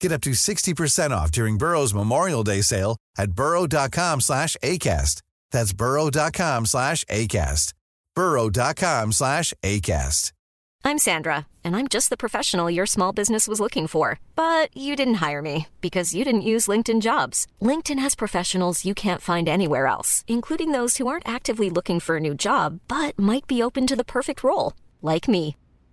Get up to 60% off during Burrow's Memorial Day sale at burrow.com slash ACAST. That's burrow.com slash ACAST. burrow.com slash ACAST. I'm Sandra, and I'm just the professional your small business was looking for. But you didn't hire me because you didn't use LinkedIn jobs. LinkedIn has professionals you can't find anywhere else, including those who aren't actively looking for a new job but might be open to the perfect role, like me.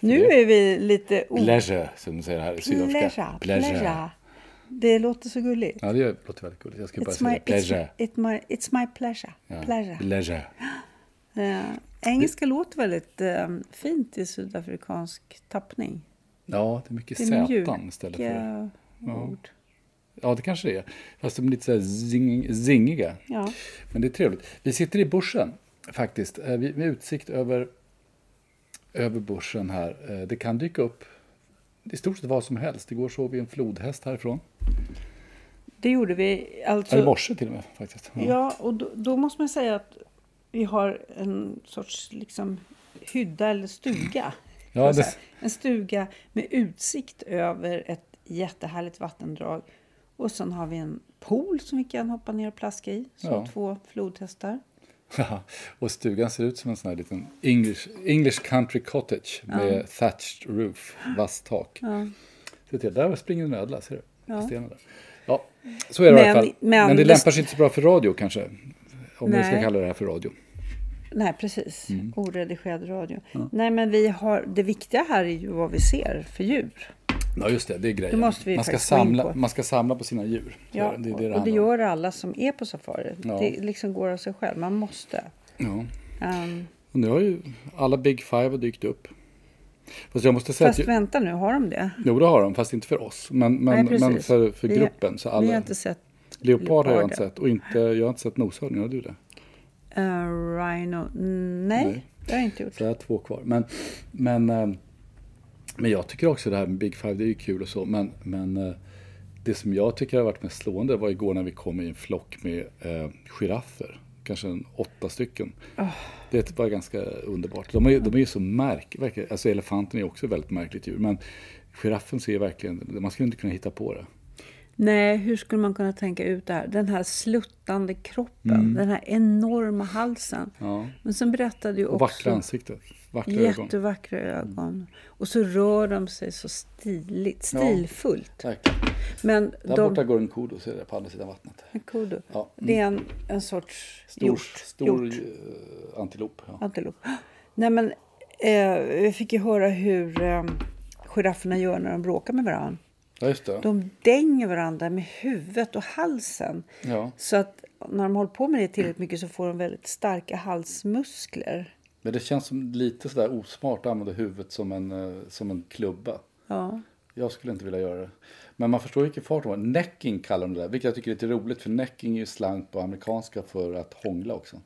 Nu är vi lite... o- Pleasure, som de säger här i Sydafrika. Pleasure, pleasure. Det låter så gulligt. Ja, det låter väldigt gulligt. Jag ska bara säga my, pleasure. it's, it my, it's my pleasure. Ja, pleasure. pleasure. Eh, engelska låter väldigt eh, fint i sydafrikansk tappning. Ja, det är mycket Det sätan istället för... mjuka Ja. ord. Ja, det kanske det är. Fast de är lite så zing, zingiga. Ja. Men det är trevligt. Vi sitter i börsen faktiskt. eh, Med utsikt över, över börsen här. Eh, Det kan dyka upp i stort sett vad som helst. Igår såg vi en flodhäst härifrån. Det gjorde vi. Eller i Alltså, morse till och med faktiskt. ja, och då, då måste man säga att vi har en sorts liksom, hydda eller stuga. Ja, det-. En stuga med utsikt över ett jättehärligt vattendrag. Och sen har vi en pool som vi kan hoppa ner och plaska i. Så Ja. två flodhästar. Ja, och stugan ser ut som en sån här liten English, English country cottage med thatched roof, vasst tak. Ja. Se till, där springer en ödla, ser du? Ja. Där. Ja, så är det i Men- alla fall. Men, men det lämpar sig inte så bra för radio kanske. Om vi ska kalla det här för radio. Nej, precis. Mm. Oredigerad radio. Nej, men vi har, det viktiga här är ju vad vi ser för djur. Ja, just det, det är grejen. Vi man, ska samla, på. man ska samla på sina djur. Ja, det, det det och det gör alla som är på safari. Ja. Det liksom går av sig själv. Man måste. Ja. Ehm, Och nu har ju alla Big Five dykt upp. Fast jag måste säga fast att... vänta nu, har de det? Jo, det har de, fast inte för oss. Men, men, Nej, men för, för Vi- gruppen. Så Vi alla, har inte sett leopard har jag inte sett. Och inte, jag har inte sett noshörning. Har du det? uh, Rhino. Nej, Nej. det har jag inte gjort. Så jag har två kvar. Men, men, eh, men jag tycker också det här med Big Five, det är ju kul och så. Men, men eh, det som jag tycker har varit mest slående var igår när vi kom i en flock med eh, giraffer. Kanske en åtta stycken. Det var ganska underbart. De är, de är ju så märkliga. Alltså elefanten är också ett väldigt märkligt djur. Men giraffen ser verkligen, man skulle inte kunna hitta på det. Nej, hur skulle man kunna tänka ut det här? Den här sluttande kroppen, Mm. den här enorma halsen. Ja. Men sen berättade ju Och vackra också ansikten. Vackra ögon. jättevackra ögon. Och så rör de sig så stiligt, Ja. stilfullt. Verkligen. Men Där de, borta går en kodo, ser jag på andra sidan vattnet. En kudu. Ja. Det är en, en sorts Stor, hjort. stor hjort. eh, antilop. Ja. Antilop. Nej, men eh, vi fick ju höra hur eh, girafferna gör när de bråkar med varandra. Ja. De dänger varandra med huvudet och halsen. Ja. Så att när de håller på med det tillräckligt mycket så får de väldigt starka halsmuskler. Men det känns som lite sådär osmart att använda huvudet som en, eh, som en klubba. Ja. Jag skulle inte vilja göra det. Men man förstår vilken fart de har. Necking kallar de det där, vilket jag tycker är lite roligt. För necking är ju slang på amerikanska för att hångla också.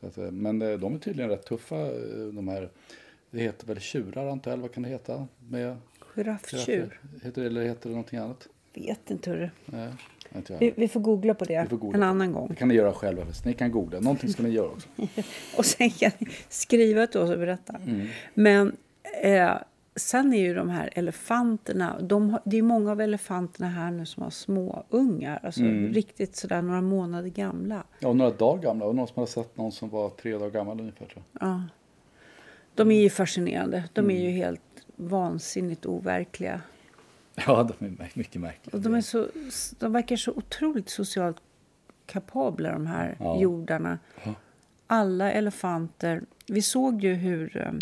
Så att, eh, men eh, de är tydligen rätt tuffa, de här. Det heter väl tjurar antar jag, vad kan det heta? Med Girafftjur. Heter det, eller heter det någonting annat? Vet inte hur det Nej. Inte. Vi, vi får googla på det googla en annan Det gång. kan ni göra själva. Ni kan googla. Någonting ska ni göra också. Och sen kan ni skriva till oss och berätta. Mm. Men eh, sen är ju de här elefanterna, de har, det är många av elefanterna här nu som har små ungar. Alltså Mm. riktigt sådär några månader gamla. Ja, några dagar gamla. Och någon som har sett någon som var tre dagar gammal ungefär tror jag. Ja. De är ju fascinerande. De är ju Mm. helt vansinnigt overkliga. Ja, de är mycket märkliga. Och de, är så, de verkar så otroligt socialt kapabla, de här Ja. jordarna. Ja. Alla elefanter... Vi såg ju hur eh,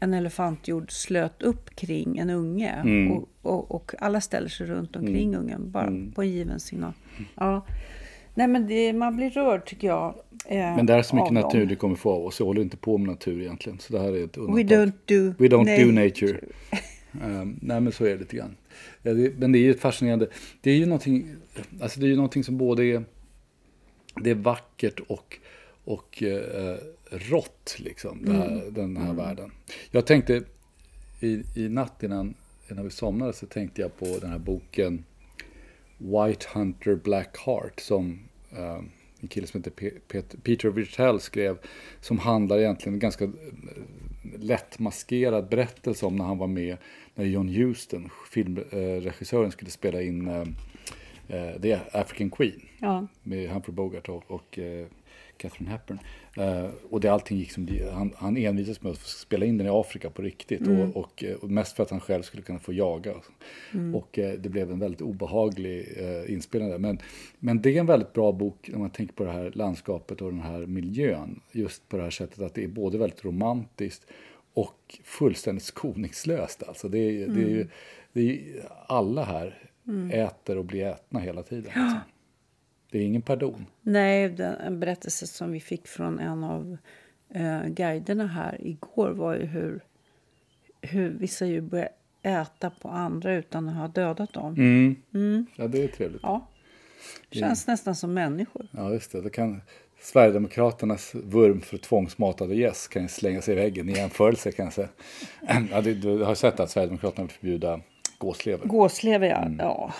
en elefantjord slöt upp kring en unge. Mm. Och, och, och alla ställer sig runt omkring ungen, bara Mm. på en given signal. Ja. Nej, men det, man blir rörd, tycker jag. eh, Men det är så mycket av dem. natur du kommer få av oss. Jag håller inte på med natur egentligen. Så det här är ett We undantag. don't do, We don't nej. do nature. Um, nej men så är det lite grann. Ja, det, men det är ju fascinerande. Det är ju någonting, alltså det är ju någonting som både är, det är vackert och, och eh, rått liksom. Det här, Den här världen. Jag tänkte i, i natt innan, innan vi somnade så tänkte jag på den här boken White Hunter Black Heart som en kille som heter Pe- Pet- Peter Virtell skrev. Som handlar egentligen en ganska eh, lättmaskerad berättelse om när han var med när John Huston, filmregissören, skulle spela in eh, eh, The African Queen Ja. med Humphrey Bogart och, och eh, Catherine Hepburn. Eh, och det allting gick som det, han, han envisades med att spela in den i Afrika på riktigt. Och, och, eh, och mest för att han själv skulle kunna få jaga. Och eh, det blev en väldigt obehaglig eh, inspelning där. Men, men det är en väldigt bra bok när man tänker på det här landskapet och den här miljön. Just på det här sättet att det är både väldigt romantiskt och fullständigt skoningslöst. Alltså det är, det är det är alla här äter och blir ätna hela tiden. Liksom. Det är ingen pardon. Nej, den, en berättelse som vi fick från en av eh, guiderna här igår var ju hur, hur vissa djur börjar äta på andra utan att ha dödat dem. Mm. Ja, det är trevligt. Ja. Känns nästan som människor. Ja, just det. Då kan Sverigedemokraternas vurm för tvångsmatade gäss kan ju slänga sig i väggen i jämförelse kan jag säga. Ja, du, du har sett att Sverigedemokraterna vill förbjuda gåslever. Gåslever, ja. Ja,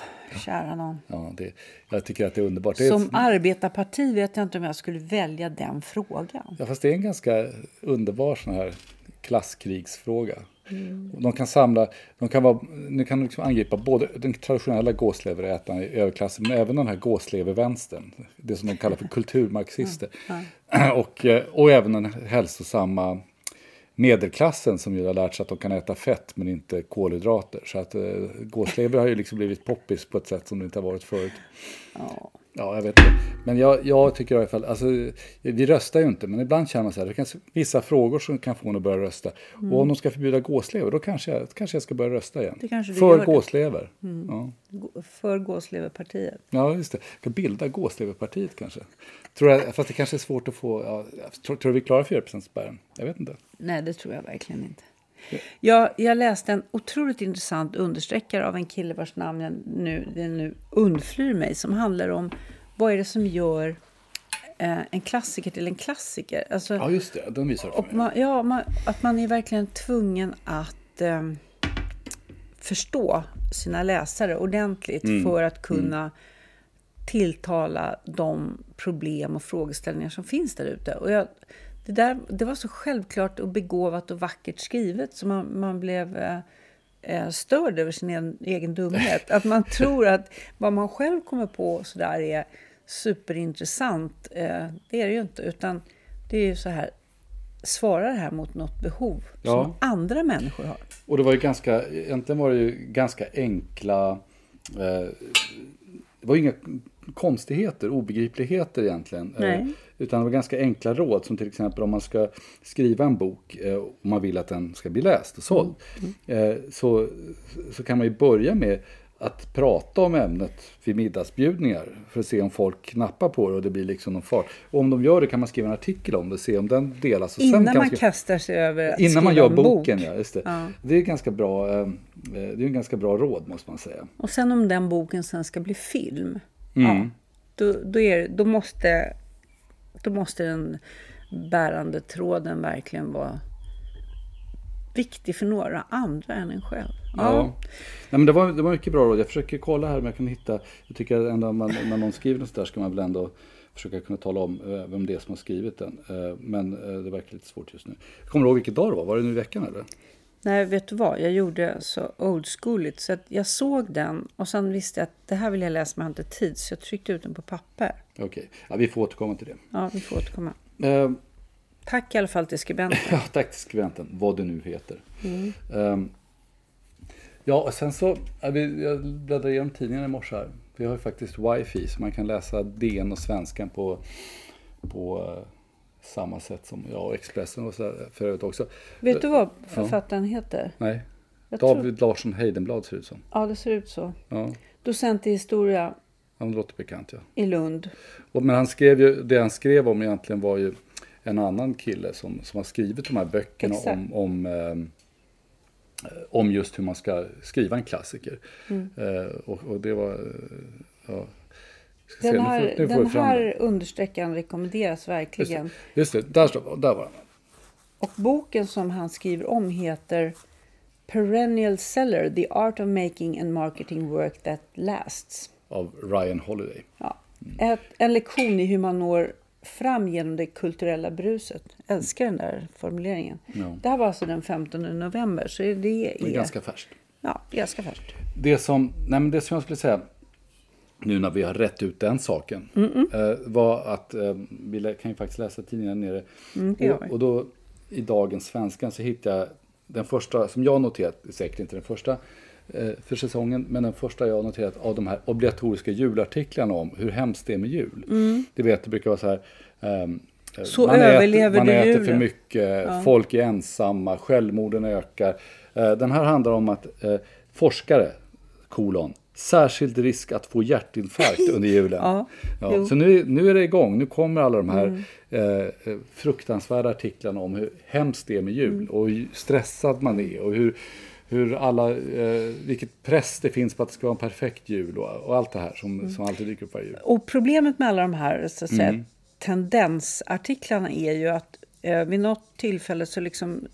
kära någon. Ja, det, jag tycker att det är underbart. Det är Som ett, arbetarparti vet jag inte om jag skulle välja den frågan. ja, fast det är en ganska underbar sån här klasskrigsfråga. De kan samla, de kan, vara, de kan liksom angripa både den traditionella gåsleverätaren i överklassen men även den här gåslevervänstern. Det som de kallar för kulturmarxister. Och, eh, och även den hälsosamma medelklassen som ju har lärt sig att de kan äta fett men inte kolhydrater. Så att eh, gåslever har ju liksom blivit poppis på ett sätt som det inte har varit förut. Ja. Ja, jag vet. Men jag, jag tycker i alla fall, alltså, vi röstar ju inte, men ibland känner man så här, det finns vissa frågor som kan få en att börja rösta. Och om de ska förbjuda gåslever, då kanske jag, kanske jag ska börja rösta igen. För gåslever. Ja. Gå- För gåsleverpartiet. ja, just det. Jag ska bilda gåsleverpartiet kanske. Tror jag, fast det kanske är svårt att få, ja, tror, tror du vi klarar 4%-spärren? Jag vet inte. Nej, det tror jag verkligen inte. Jag, jag läste en otroligt intressant understreckare av en kille vars namn jag nu, det nu undflyr mig. Som handlar om vad är det som gör eh, en klassiker till en klassiker. Alltså, Ja, just det. Den visar för mig. man, ja, man, att man är verkligen tvungen att eh, förstå sina läsare ordentligt Mm. för att kunna tilltala de problem och frågeställningar som finns där ute. Och jag, det, där, det var så självklart och begåvat och vackert skrivet så man, man blev eh, eh, störd över sin egen, egen dumhet. Att man tror att vad man själv kommer på så där är superintressant. Eh, det är det ju inte. Utan det är ju så här, svarar det här mot något behov Ja. som andra människor har? Och det var ju ganska, egentligen var det ju ganska enkla, eh, det var ju inga konstigheter, obegripligheter egentligen. Eh, utan det var ganska enkla råd, som till exempel om man ska skriva en bok eh, och man vill att den ska bli läst och såld. Eh, så, så kan man ju börja med att prata om ämnet vid middagsbjudningar för att se om folk knappar på det och det blir liksom någon fart. Och om de gör det kan man skriva en artikel om det och se om den delas. Och Innan man skriva- kastar sig över att Innan man gör en boken, bok. ja. Just det. Ja. Det är ganska bra, eh, det är en ganska bra råd måste man säga. Och sen om den boken sen ska bli film, Mm. ja, då, då, är, då, måste, då måste den bärande tråden verkligen vara viktig för några andra än en själv. Ja. Nej, men det, var, det var mycket bra råd. Jag försöker kolla här om jag kan hitta. Jag tycker ändå man, när någon skriver något där ska man väl ändå försöka kunna tala om eh, vem det är som har skrivit den. Eh, Men eh, det verkar lite svårt just nu. Kommer du ihåg vilket dag det var? Var det nu i veckan eller? Nej, vet du vad? Jag gjorde så old schooligt så att jag såg den och sen visste jag att det här vill jag läsa men jag har inte tid så jag tryckte ut den på papper. Okej, ja, vi får återkomma till det. Ja, vi får återkomma. Eh, Tack i alla fall till skribenten. Ja, tack till skribenten, vad det nu heter. Ehm, ja, och sen så, jag bläddrade igenom tidningen i morse här. Vi har ju faktiskt wifi så man kan läsa DN och Svenskan på, på eh, samma sätt som jag och Expressen och så där, för övrigt också. Vet du vad författaren heter? Nej, Jag tror- David Larsson Heidenblad ser det ut som. Ja, det ser ut så. Ja, Docent i historia han låter bekant ja. i Lund. Och, men han skrev ju, det han skrev om egentligen var ju en annan kille som, som har skrivit de här böckerna Exakt. om, om, eh, om just hur man ska skriva en klassiker. Mm. Eh, och, och det var... eh, ja, se, Den nu får- här, nu får vi den här det. understreckaren rekommenderas Just det, verkligen. just det där, står, där var den. Och boken som han skriver om heter Perennial Seller, The Art of Making and Marketing Work That Lasts. Av Ryan Holiday. Ja. Ett, en lektion i hur man når fram genom det kulturella bruset. Älskar den där formuleringen. Ja. Det här var alltså den 15 november, så det är... Det är ganska färskt. Ja, ganska färskt. Det som, nej men det som jag skulle säga, nu när vi har rätt ut den saken, eh, var att eh, vi kan ju faktiskt läsa tidningen nere. Mm, och, och då i dagens Svenskan så hittade jag den första, som jag noterat, säkert inte den första eh, för säsongen, men den första jag noterat av de här obligatoriska julartiklarna om hur hemskt det är med jul. Det vet, det brukar vara så här, eh, Så man överlever äter, man du äter för julen. mycket, folk är ensamma, självmorden ökar. Den här handlar om att forskare, kolon, särskild risk att få hjärtinfarkt under julen. Ja, Ja, så nu, nu är det igång, nu kommer alla de här eh, eh, fruktansvärda artiklarna om hur hemskt det är med jul och hur stressad man är och hur, hur alla, eh, vilket press det finns på att det ska vara en perfekt jul och, och allt det här som, som alltid dyker upp varje jul. Och problemet med alla de här så att säga, Mm. tendensartiklarna är ju att eh, vid något tillfälle så liksom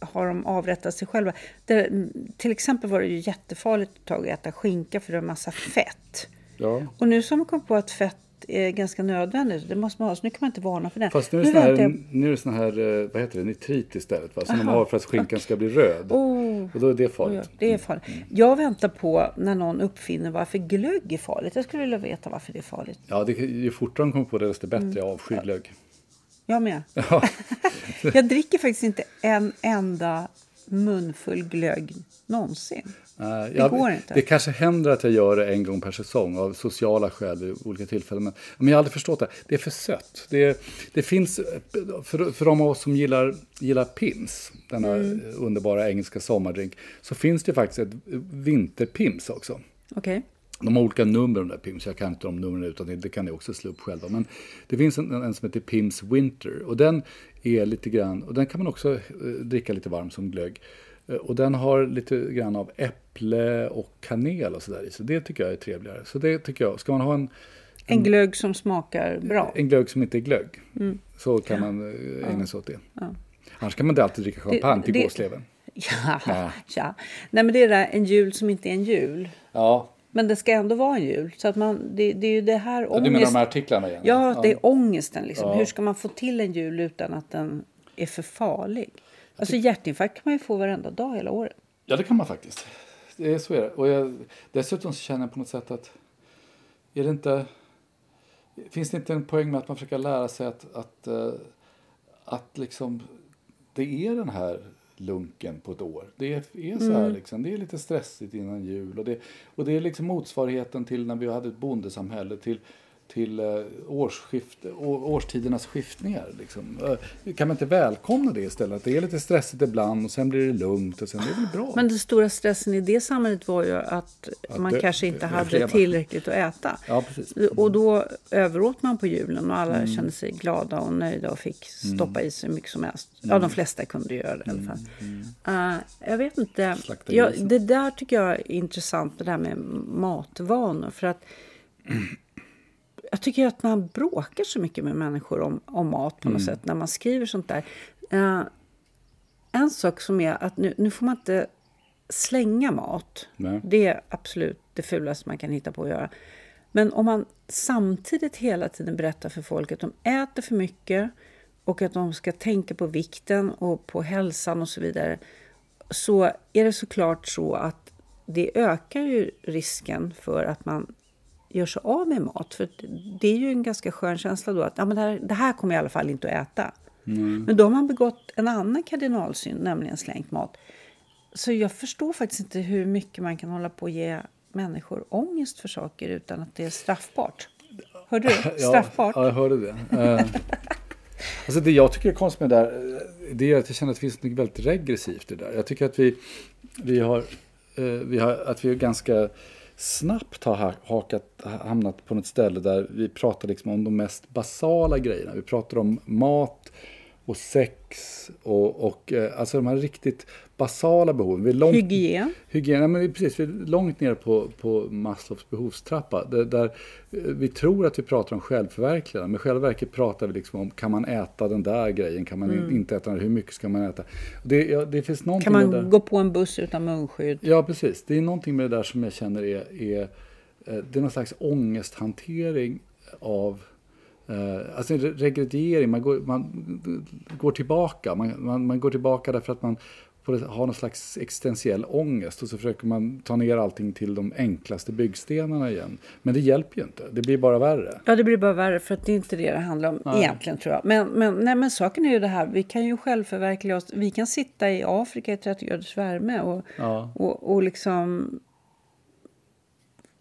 har de avrättat sig själva. Det, till exempel var det ju jättefarligt ett tag att äta skinka för det var massa fett. Ja. Och nu har man kommit på att fett är ganska nödvändigt. Det måste man ha, så nu kan man inte varna för det. Fast nu är det väntar här, jag- nu är det sån här eh, vad heter det, nitrit istället va? Som de har för att skinkan ska bli röd. Oh. Och då är det farligt. oj, det är farligt. Jag väntar på när någon uppfinner varför glögg är farligt. Jag skulle vilja veta varför det är farligt. Ja, det, ju fortare de kommer på det desto bättre. Jag avskyr glögg. Jag med. Ja. Jag dricker faktiskt inte en enda munfull glögg någonsin. Nej, Det går inte. Det kanske händer att jag gör det en gång per säsong av sociala skäl vid olika tillfällen. Men, men jag har aldrig förstått det. Det är för sött. Det, det finns, för, för de av oss som gillar, gillar Pims, denna Mm. underbara engelska sommardrink, så finns det faktiskt ett vinterpims också. Okej. De har olika nummer de där Pims, jag kan inte de numren utan det, kan ni också slå upp själva. Men det finns en, en som heter Pims Winter och den är lite grann, och den kan man också eh, dricka lite varm som glögg. Eh, Och den har lite grann av äpple och kanel och sådär i, så det tycker jag är trevligare. Så det tycker jag, ska man ha en, En glögg som smakar bra. en glögg som inte är glögg Mm. så kan man eh, ägna sig åt det. Annars kan man inte alltid dricka champagne till det- gåsleven. Ja, Ja. ja. Nej, men det är det där, en jul som inte är en jul. Ja, Men det ska ändå vara en jul. Så att man, det, det är ju det här du ångest... menar de här artiklarna igen? Ja, det är ångesten. Liksom. Ja. Hur ska man få till en jul utan att den är för farlig? Alltså hjärtinfarkt kan man ju få varenda dag hela året. Ja, det kan man faktiskt. Det är så är det. Och jag, dessutom känner jag på något sätt att är det inte, finns det inte en poäng med att man försöker lära sig att, att, eh, att liksom, det är den här lunken på ett år. Det är, är så här liksom. Det är lite stressigt innan jul. Och det, och det är liksom motsvarigheten till när vi hade ett bondesamhälle. Till, till eh, årsskift, årstidernas skiftningar. Liksom. Eh, Kan man inte välkomna det istället? Att det är lite stressigt ibland och sen blir det lugnt och sen det är väl bra. Men den stora stressen i det samhället var ju att man det- kanske inte det- hade det- tillräckligt att äta. Ja, precis. Och då överåt man på julen och alla Mm. kände sig glada och nöjda och fick stoppa i sig mycket som helst. Ja, de flesta kunde göra det i alla fall. Eh, jag vet inte. Mm. Jag, det där tycker jag är intressant, det där med matvanor. För att jag tycker att man bråkar så mycket med människor om, om mat på något Mm. sätt när man skriver sånt där. Eh, en sak som är att nu, nu får man inte slänga mat. Nej. Det är absolut det fulaste man kan hitta på att göra. Men om man samtidigt hela tiden berättar för folk att de äter för mycket och att de ska tänka på vikten och på hälsan och så vidare så är det såklart så att det ökar ju risken för att man gör sig av med mat. För det är ju en ganska skön känsla då att ja, men det, här, det här kommer jag i alla fall inte att äta. Men då har man begått en annan kardinalsynd, nämligen slängt mat. Så jag förstår faktiskt inte hur mycket man kan hålla på att ge människor ångest för saker utan att det är straffbart. Hörde du? Straffbart. Ja, jag hörde det. Eh, alltså det jag tycker är konstigt med det där, det är att jag känner att det finns något väldigt regressivt i det där. Jag tycker att vi, vi, har, eh, vi har, att vi ganska snabbt har hakat, hamnat på något ställe där vi pratar liksom om de mest basala grejerna. Vi pratar om mat och sex och, och eh, alltså de här riktigt basala behoven. Vi är långt, Hygien. Hygien, ja, men vi, precis, vi är långt ner på, på Maslows behovstrappa. Där, där eh, vi tror att vi pratar om självförverkligande, men i själva verket pratar vi liksom om kan man äta den där grejen, kan man inte äta den, hur mycket ska man äta? Det, ja, det finns Kan det där. man gå på en buss utan munskydd? Ja, precis. Det är någonting med det där som jag känner är, är eh, det är någon slags ångesthantering av Alltså en re- regrediering, man går, man går tillbaka. Man, man, man går tillbaka därför att man har någon slags existentiell ångest och så försöker man ta ner allting till de enklaste byggstenarna igen. Men det hjälper ju inte, det blir bara värre. Ja, det blir bara värre för att det är inte det det handlar om egentligen tror jag. Men, men, nej, men saken är ju det här, vi kan ju självförverkliga oss. Vi kan sitta i Afrika i 30 graders värme och, Ja. och, och liksom...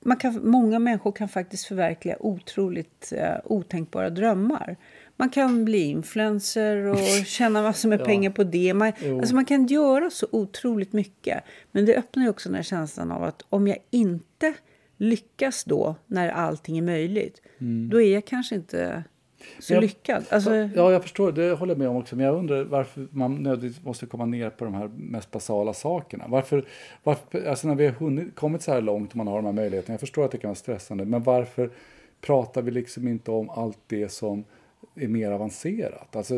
Man kan, många människor kan faktiskt förverkliga otroligt eh, otänkbara drömmar. Man kan bli influencer och tjäna massor med pengar på det. Man, alltså man kan göra så otroligt mycket. Men det öppnar ju också den känslan av att om jag inte lyckas då när allting är möjligt, då är jag kanske inte så Jag- lyckad. Alltså, Ja, jag förstår, det håller jag med om också. Men jag undrar varför man nödvändigtvis måste komma ner på de här mest basala sakerna. Varför, varför alltså när vi har hunnit, kommit så här långt och man har de här möjligheterna, jag förstår att det kan vara stressande, men varför pratar vi liksom inte om allt det som är mer avancerat. Alltså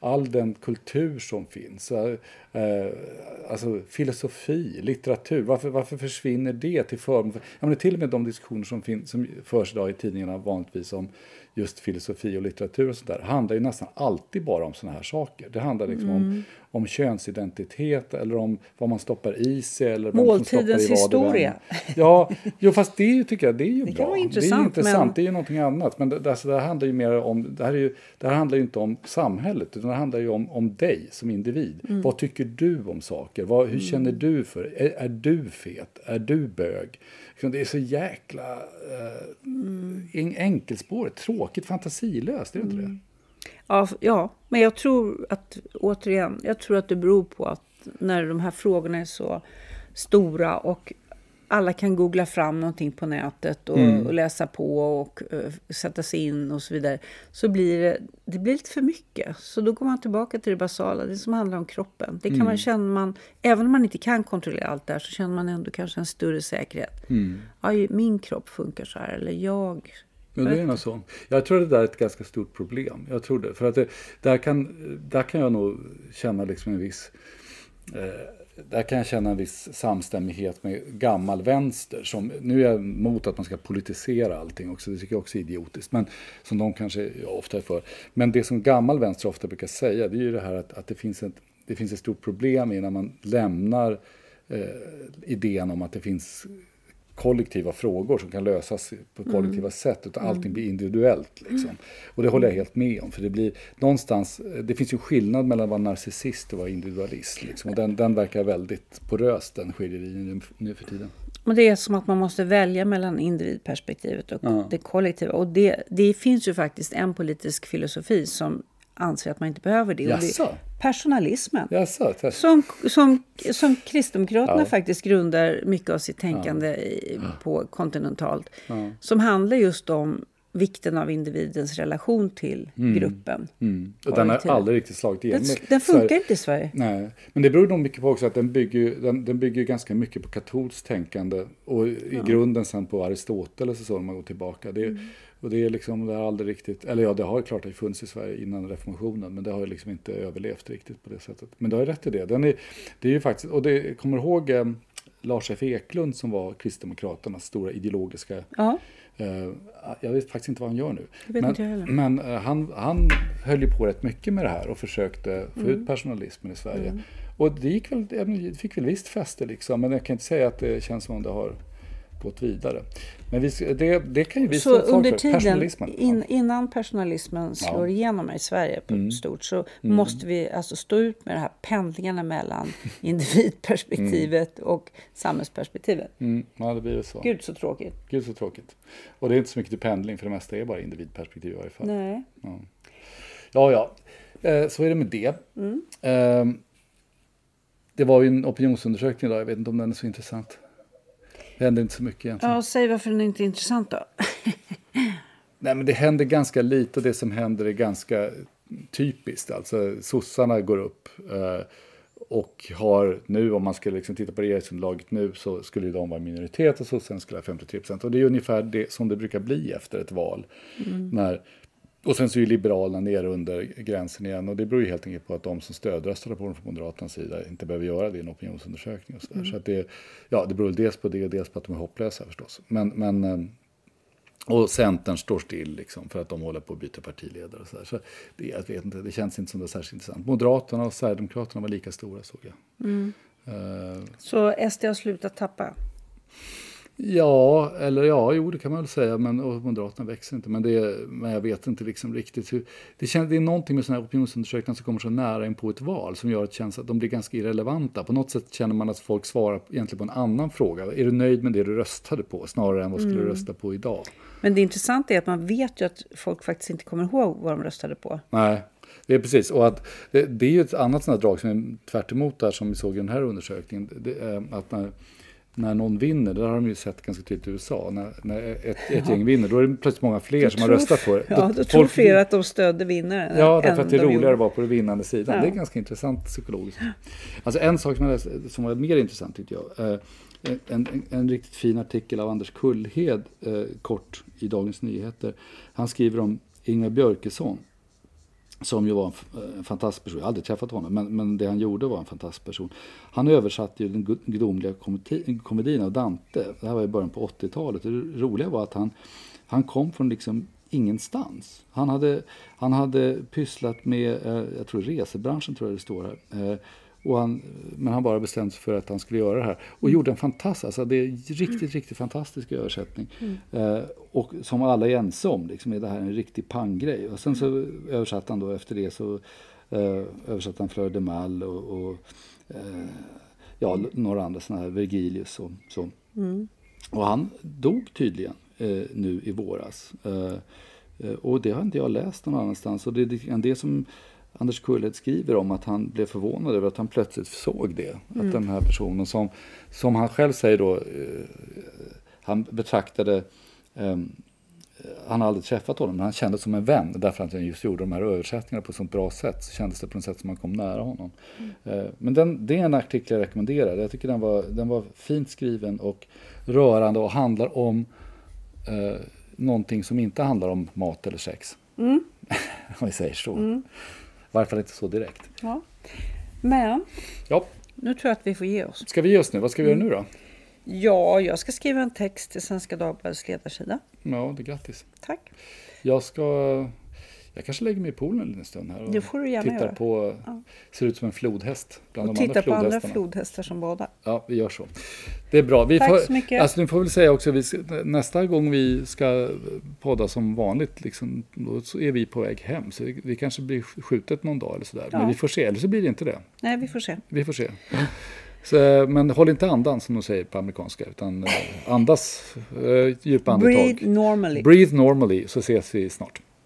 all den kultur som finns. Eh, alltså filosofi, litteratur. Varför, varför försvinner det till förmån för... Ja, men till och med de diskussioner som, finns, som förs idag i tidningarna vanligtvis om just filosofi och litteratur och sånt där handlar ju nästan alltid bara om såna här saker. Det handlar liksom om, mm om könsidentitet eller om vad man stoppar i sig eller vem som stoppar i Måltidens vad historia. Ja, jo, fast det tycker jag, det är ju kan bra. vara det är ju intressant, men- det är ju någonting annat. Men det, det, alltså, det här handlar ju mer om, det här, är ju, det här handlar ju inte om samhället, utan det handlar ju om, om dig som individ. Mm. Vad tycker du om saker? Vad, hur känner du för är, är du fet? Är du bög? Liksom, Det är så jäkla eh, Mm. en- enkelspårigt, tråkigt, fantasilöst, är det inte det? Ja, ja, men jag tror att, återigen, jag tror att det beror på att när de här frågorna är så stora och alla kan googla fram någonting på nätet och, och läsa på och eh, sätta sig in och så vidare. Så blir det, det blir lite för mycket. Så då går man tillbaka till det basala, det som handlar om kroppen. Det kan man känna man, även om man inte kan kontrollera allt det här så känner man ändå kanske en större säkerhet. Ja, ju- min kropp funkar så här, eller jag Men det är nog så. Jag tror det där är ett ganska stort problem. Jag tror det. För att det, där, kan, där kan jag nog känna liksom en viss... Eh, där kan jag känna en viss samstämmighet med gammal vänster. Som, nu är jag emot att man ska politisera allting också, det tycker jag också är idiotiskt. Men som de kanske ofta är för. Men det som gammal vänster ofta brukar säga, det är ju det här att, att det, finns ett, det finns ett stort problem i när man lämnar eh, idén om att det finns kollektiva frågor som kan lösas på kollektiva sätt utan allting blir individuellt. Liksom. Och det håller jag helt med om. För det blir någonstans, det finns ju skillnad mellan att vara narcissist och vara individualist. Liksom. Och den, den verkar väldigt porös den skiljelinjen nu, nu för tiden. Men det är som att man måste välja mellan individperspektivet och det kollektiva. Och det, det finns ju faktiskt en politisk filosofi som anser att man inte behöver det. Och det personalismen. Jaså, Som, som, som Kristdemokraterna Ja. faktiskt grundar mycket av sitt tänkande i, på kontinentalt. Som handlar just om vikten av individens relation till gruppen. Mm. Och den har aldrig riktigt slagit igenom. Den, den Sverige- funkar inte i Sverige. Nej, men det beror nog mycket på också att den bygger, den, den bygger ganska mycket på katolskt tänkande och i grunden sen på Aristoteles och så om man går tillbaka. Det, Mm. Och det är liksom, det har aldrig riktigt, eller ja det har klart det funnits i Sverige innan reformationen men det har ju liksom inte överlevt riktigt på det sättet. Men du har ju rätt i det. Den är, det är ju faktiskt, och det kommer ihåg eh, Lars F Eklund som var Kristdemokraternas stora ideologiska Ja, jag vet faktiskt inte vad han gör nu. Men men eh, han, han höll ju på rätt mycket med det här och försökte få Mm. ut personalismen i Sverige. Och det, gick väl, det fick väl visst fäste liksom, men jag kan inte säga att det känns som om det har gått vidare. Men vi, det, det kan ju vi så under för. tiden, Personalismen. in, ja. innan personalismen slår Ja. Mm. igenom i Sverige på stort, så måste vi alltså stå ut med de här pendlingarna mellan individperspektivet och samhällsperspektivet. Mm, ja, det blir så. Gud så tråkigt. Gud så tråkigt. Och det är inte så mycket till pendling för det mesta är bara individperspektiv i varje fall. Nej. Ja, ja. Eh, så är det med det. Mm. Eh, det var ju en opinionsundersökning idag. Jag vet inte om den är så intressant. Det händer inte så mycket egentligen. Ja, säg varför den inte är intressant då. Nej, men det händer ganska lite och det som händer är ganska typiskt. Alltså sossarna går upp eh, och har nu, om man skulle liksom titta på regeringsunderlaget nu, så skulle de vara minoritet och sossarna skulle ha 53 procent. Och det är ungefär det som det brukar bli efter ett val. När, och sen så är ju Liberalerna nere under gränsen igen och det beror ju helt enkelt på att de som stödröstade på dem från Moderaternas sida inte behöver göra det i en opinionsundersökning. Och så där. så att det, ja, det beror dels på det och dels på att de är hopplösa förstås. Men, men eh, och Centern står still liksom för att de håller på att byta partiledare. Och så där. så det, jag vet inte, det känns inte som det är särskilt intressant. Moderaterna och Sverigedemokraterna var lika stora såg jag. Eh, Så SD har slutat tappa. Ja, eller ja, jo det kan man väl säga. Men Moderaterna växer inte. Men, det, men jag vet inte liksom riktigt hur. Det, känns, det är någonting med sådana här opinionsundersökningar som kommer så nära in på ett val som gör att känns att de blir ganska irrelevanta. På något sätt känner man att folk svarar egentligen på en annan fråga. Är du nöjd med det du röstade på? Snarare än vad skulle du rösta på idag? Men det intressanta är att man vet ju att folk faktiskt inte kommer ihåg vad de röstade på. Nej, det är precis. Och att det, det är ju ett annat här drag som är tvärt emot där som vi såg i den här undersökningen. Det, är att när, när någon vinner, det har de ju sett ganska tydligt i USA, när, när ett, ett gäng vinner, då är det plötsligt många fler som har röstat på det. Ja, då tror fler att de stödde vinnaren. Ja, därför att det är de roligare att vara på den vinnande sidan. Ja. Det är ganska intressant psykologiskt. Alltså en sak som, läste, som var mer intressant tyckte jag. Eh, en, en, en riktigt fin artikel av Anders Kullhed, eh, kort i Dagens Nyheter. Han skriver om Ingvar Björkesson. Som ju var en, en eh, fantastisk person. Jag har aldrig träffat honom, men, men det han gjorde var en fantastisk person. Han översatte ju den gudomliga komedin av Dante. Det här var i början på 80-talet. Det roliga var att han, han kom från liksom ingenstans. Han hade, han hade pysslat med, eh, jag tror resebranschen tror jag det står här. Eh, och han, men han bara bestämde sig för att han skulle göra det här. Och gjorde en fantastisk, alltså det är riktigt, riktigt fantastisk översättning. Eh, och som alla är ense om, liksom, är det här en riktig panggrej. Och sen så översatte han då efter det så eh, översatte han Fleur de Mal och, och eh, ja, några andra sådana här, Vergilius och så. Och han dog tydligen eh, nu i våras. Eh, eh, och det har inte jag läst någon annanstans. Och det är det som Anders Kullhed skriver om att han blev förvånad över att han plötsligt såg det. Att den här personen som, som han själv säger då, eh, han betraktade ehm, han har aldrig träffat honom, men han kändes som en vän därför att han just gjorde de här översättningarna på ett sånt bra sätt. Så kändes det på något sätt som man kom nära honom. Eh, Men den, det är en artikel jag rekommenderar. Jag tycker den var, den var fint skriven och rörande och handlar om eh, någonting som inte handlar om mat eller sex. om vi säger så. I fall inte så direkt. Ja. Men Ja, nu tror jag att vi får ge oss. ska vi ge oss nu? Vad ska vi göra nu då? Ja, jag ska skriva en text till Svenska Dagbladets ledarsida. Ja, det är grattis. Tack. Jag ska... Jag kanske lägger mig i poolen en liten stund här och tittar göra. på... Ser ut som en flodhäst bland Och de andra titta på andra flodhästar som badar. Ja, vi gör så. Det är bra. Vi Tack får, så mycket. Alltså, nu får vi säga också, vi, nästa gång vi ska podda som vanligt, liksom, då så är vi på väg hem. Så det, det kanske blir skjutet någon dag eller sådär. Ja. Men vi får se, eller så blir det inte det. Nej, vi får se. Vi får se. Så, men håll inte andan som de säger på amerikanska, utan eh, andas eh, djupa andetag. Breathe normally. Breathe normally, så ses vi snart.